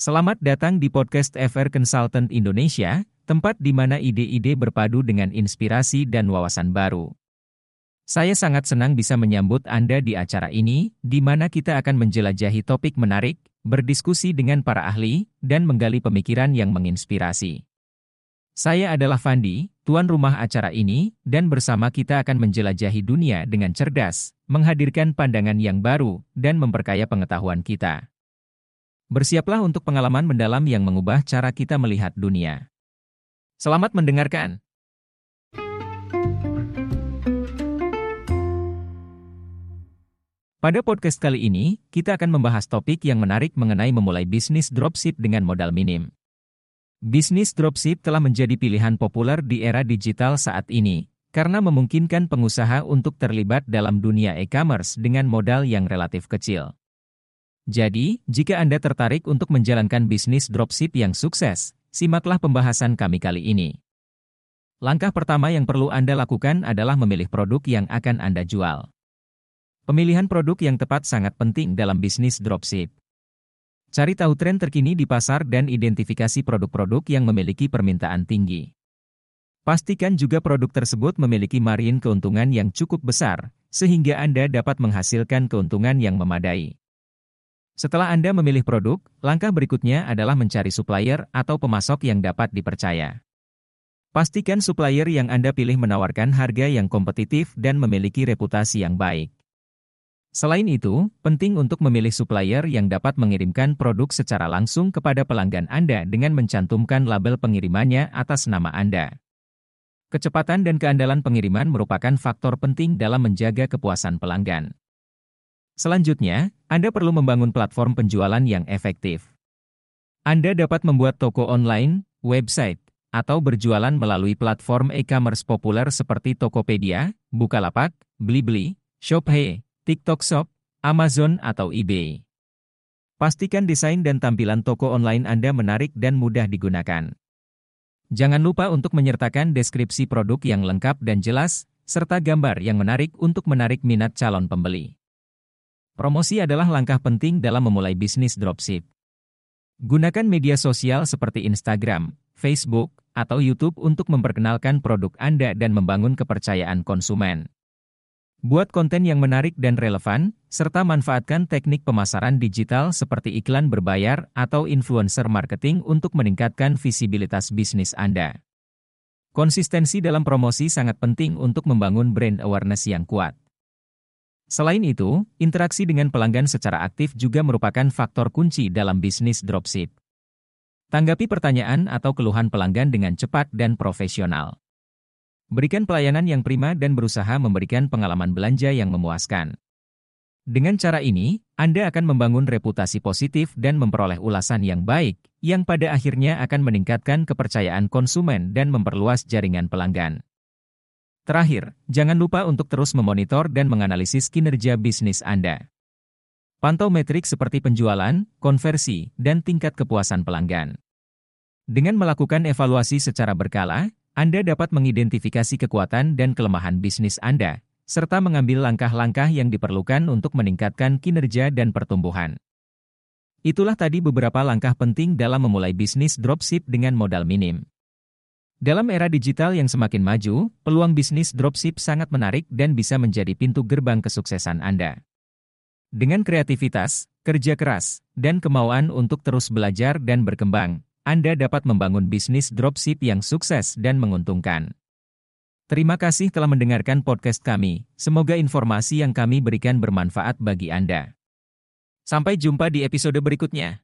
Selamat datang di podcast FR Consultant Indonesia, tempat di mana ide-ide berpadu dengan inspirasi dan wawasan baru. Saya sangat senang bisa menyambut Anda di acara ini, di mana kita akan menjelajahi topik menarik, berdiskusi dengan para ahli, dan menggali pemikiran yang menginspirasi. Saya adalah Fandi, tuan rumah acara ini, dan bersama kita akan menjelajahi dunia dengan cerdas, menghadirkan pandangan yang baru, dan memperkaya pengetahuan kita. Bersiaplah untuk pengalaman mendalam yang mengubah cara kita melihat dunia. Selamat mendengarkan. Pada podcast kali ini, kita akan membahas topik yang menarik mengenai memulai bisnis dropship dengan modal minim. Bisnis dropship telah menjadi pilihan populer di era digital saat ini, karena memungkinkan pengusaha untuk terlibat dalam dunia e-commerce dengan modal yang relatif kecil. Jadi, jika Anda tertarik untuk menjalankan bisnis dropship yang sukses, simaklah pembahasan kami kali ini. Langkah pertama yang perlu Anda lakukan adalah memilih produk yang akan Anda jual. Pemilihan produk yang tepat sangat penting dalam bisnis dropship. Cari tahu tren terkini di pasar dan identifikasi produk-produk yang memiliki permintaan tinggi. Pastikan juga produk tersebut memiliki margin keuntungan yang cukup besar, sehingga Anda dapat menghasilkan keuntungan yang memadai. Setelah Anda memilih produk, langkah berikutnya adalah mencari supplier atau pemasok yang dapat dipercaya. Pastikan supplier yang Anda pilih menawarkan harga yang kompetitif dan memiliki reputasi yang baik. Selain itu, penting untuk memilih supplier yang dapat mengirimkan produk secara langsung kepada pelanggan Anda dengan mencantumkan label pengirimannya atas nama Anda. Kecepatan dan keandalan pengiriman merupakan faktor penting dalam menjaga kepuasan pelanggan. Selanjutnya, Anda perlu membangun platform penjualan yang efektif. Anda dapat membuat toko online, website, atau berjualan melalui platform e-commerce populer seperti Tokopedia, Bukalapak, Blibli, Shopee, TikTok Shop, Amazon atau eBay. Pastikan desain dan tampilan toko online Anda menarik dan mudah digunakan. Jangan lupa untuk menyertakan deskripsi produk yang lengkap dan jelas, serta gambar yang menarik untuk menarik minat calon pembeli. Promosi adalah langkah penting dalam memulai bisnis dropship. Gunakan media sosial seperti Instagram, Facebook, atau YouTube untuk memperkenalkan produk Anda dan membangun kepercayaan konsumen. Buat konten yang menarik dan relevan, serta manfaatkan teknik pemasaran digital seperti iklan berbayar atau influencer marketing untuk meningkatkan visibilitas bisnis Anda. Konsistensi dalam promosi sangat penting untuk membangun brand awareness yang kuat. Selain itu, interaksi dengan pelanggan secara aktif juga merupakan faktor kunci dalam bisnis dropship. Tanggapi pertanyaan atau keluhan pelanggan dengan cepat dan profesional. Berikan pelayanan yang prima dan berusaha memberikan pengalaman belanja yang memuaskan. Dengan cara ini, Anda akan membangun reputasi positif dan memperoleh ulasan yang baik, yang pada akhirnya akan meningkatkan kepercayaan konsumen dan memperluas jaringan pelanggan. Terakhir, jangan lupa untuk terus memonitor dan menganalisis kinerja bisnis Anda. Pantau metrik seperti penjualan, konversi, dan tingkat kepuasan pelanggan. Dengan melakukan evaluasi secara berkala, Anda dapat mengidentifikasi kekuatan dan kelemahan bisnis Anda, serta mengambil langkah-langkah yang diperlukan untuk meningkatkan kinerja dan pertumbuhan. Itulah tadi beberapa langkah penting dalam memulai bisnis dropship dengan modal minim. Dalam era digital yang semakin maju, peluang bisnis dropship sangat menarik dan bisa menjadi pintu gerbang kesuksesan Anda. Dengan kreativitas, kerja keras, dan kemauan untuk terus belajar dan berkembang, Anda dapat membangun bisnis dropship yang sukses dan menguntungkan. Terima kasih telah mendengarkan podcast kami. Semoga informasi yang kami berikan bermanfaat bagi Anda. Sampai jumpa di episode berikutnya.